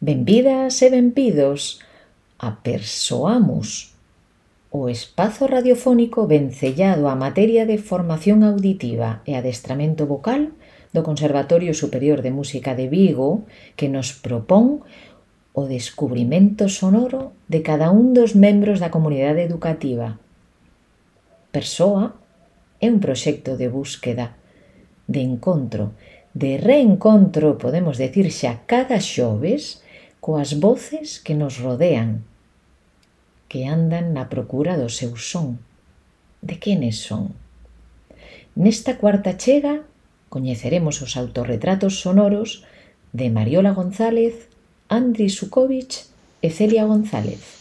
Benvidas e benvidos a Persoamus, o espazo radiofónico vencellado á materia de formación auditiva e adestramento vocal do Conservatorio Superior de Música de Vigo que nos propón o descubrimento sonoro de cada un dos membros da comunidade educativa. Persoa é un proxecto de búsqueda, de encontro, de reencontro, podemos decir xa cada xoves, coas voces que nos rodean, que andan na procura do seu son. De quenes son? Nesta cuarta chega coñeceremos os autorretratos sonoros de Mariola González, Andri Sukovic e Celia González.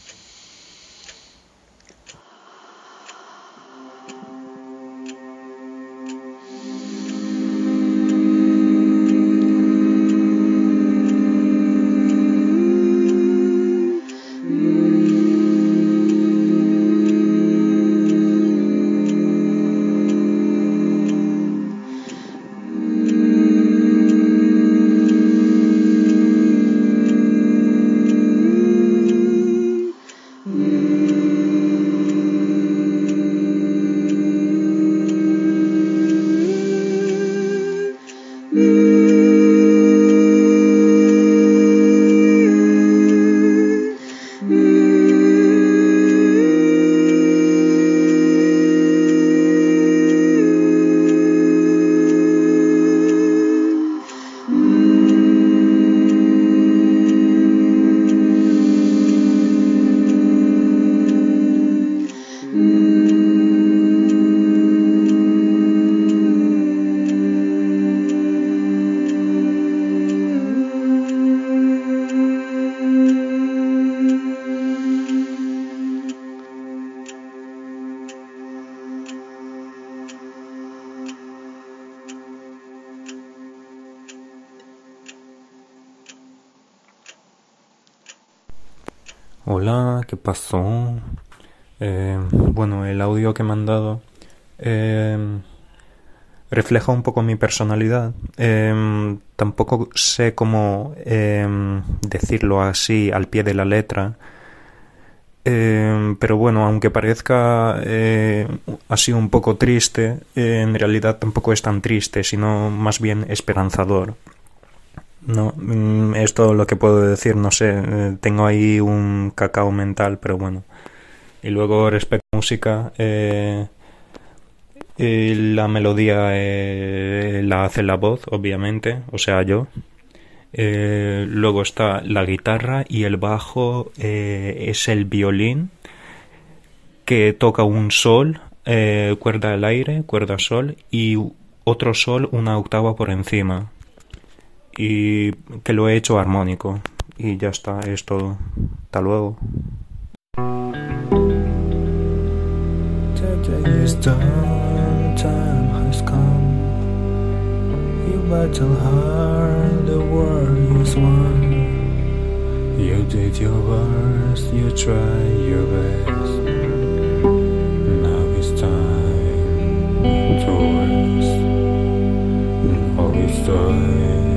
Hola, ¿qué pasó? Eh, bueno, el audio que me han dado eh, refleja un poco mi personalidad. Eh, tampoco sé cómo decirlo así al pie de la letra. pero bueno, aunque parezca así un poco triste, en realidad tampoco es tan triste, sino más bien esperanzador. No, mm, es todo lo que puedo decir, no sé, eh, tengo ahí un cacao mental, pero bueno. Y luego respecto a música, eh, la melodía eh, la hace la voz, obviamente, o sea, yo. luego está la guitarra y el bajo es el violín que toca un sol, cuerda al aire, cuerda sol y otro sol una octava por encima y que lo he hecho armónico y ya está, es todo. Hasta luego. battle hard, the war is won. You did your worst, you tried your best. Now it's time to rest. Now it's time.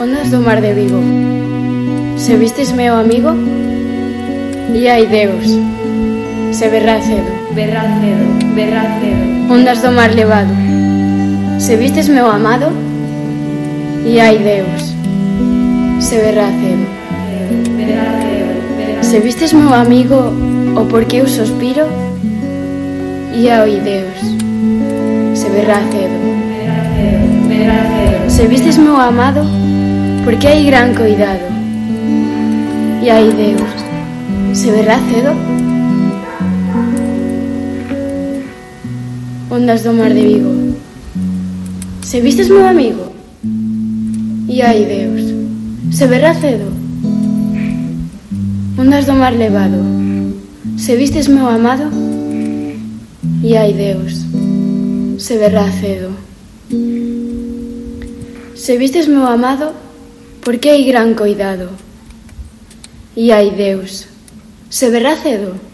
Ondas do mar de Vigo? Se vistes meu amigo E hai Deus. Se berra cedo. Berra cedo, berra cedo. Ondas do mar levado? Se vistes meu amado, e hai Deus, se verá cedo. Se vistes meu amigo, o porque eu sospiro, e hai Deus, se verá cedo. Se vistes meu amado, porque hai gran cuidado. E hai Deus, se verá cedo? Ondas do mar de Vigo. Se vistes meu amigo? E ai, Deus, se verá cedo. Ondas do mar levado. Se vistes meu amado? E ai, Deus, se verá cedo. Se vistes meu amado, porque hai gran cuidado. E ai, Deus, se verá cedo.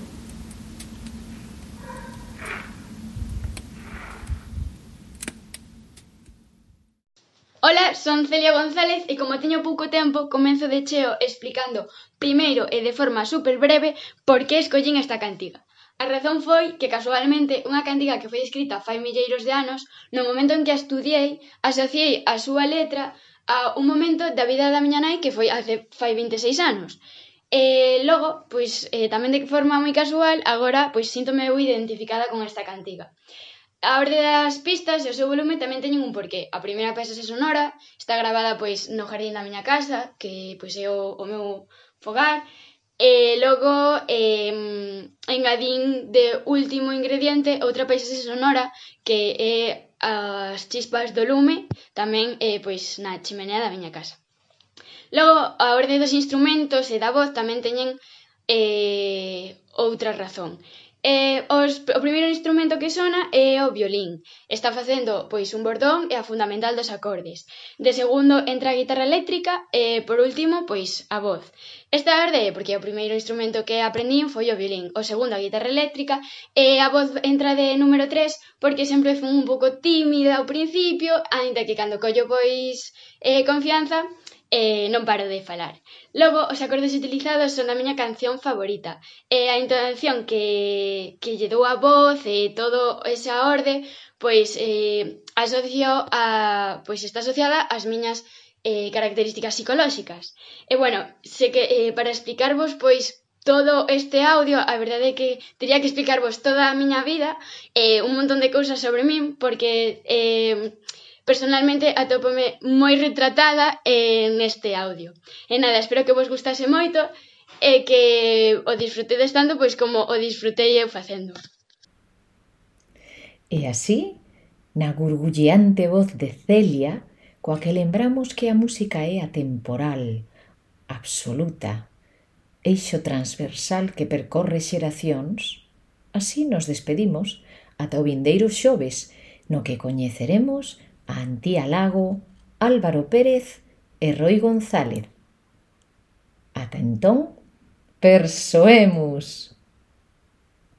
Ola, son Celia González e como teño pouco tempo, comenzo de cheo explicando primeiro e de forma super breve por que escollín esta cantiga. A razón foi que casualmente unha cantiga que foi escrita fai milleiros de anos, no momento en que a estudiei, asociei a súa letra a un momento da vida da miña nai que foi hace fai 26 anos. E logo, pois eh, tamén de forma moi casual, agora pois síntome eu identificada con esta cantiga. A orde das pistas e o seu volume tamén teñen un porqué. A primeira peça sonora está gravada pois no jardín da miña casa, que pois é o, o meu fogar, e logo eh, engadín de último ingrediente outra paisaxe sonora que é as chispas do lume tamén eh, pois na chimenea da miña casa. Logo, a orde dos instrumentos e da voz tamén teñen eh, outra razón. Eh, os, o primeiro instrumento que sona é o violín. Está facendo pois un bordón e a fundamental dos acordes. De segundo entra a guitarra eléctrica e por último pois a voz. Esta orde é porque o primeiro instrumento que aprendín foi o violín, o segundo a guitarra eléctrica e a voz entra de número 3 porque sempre fui un pouco tímida ao principio, aínda que cando collo pois eh, confianza, e non paro de falar. Logo, os acordes utilizados son a miña canción favorita. E a entonación que, que lle dou a voz e todo esa orde, pois eh, asocio a, pois está asociada ás miñas eh, características psicolóxicas. E bueno, sei que eh, para explicarvos, pois, todo este audio, a verdade é que teria que explicarvos toda a miña vida, eh, un montón de cousas sobre min, porque eh, Personalmente atópome moi retratada eh, neste audio. E nada, espero que vos gustase moito e que o disfrutedes tanto pois como o disfrutei eu facendo. E así, na gurgulleante voz de Celia, coa que lembramos que a música é atemporal, absoluta, eixo transversal que percorre xeracións, así nos despedimos ata o vindeiro xoves, no que coñeceremos Antía Lago, Álvaro Pérez e Roi González. Ata entón, persoemos!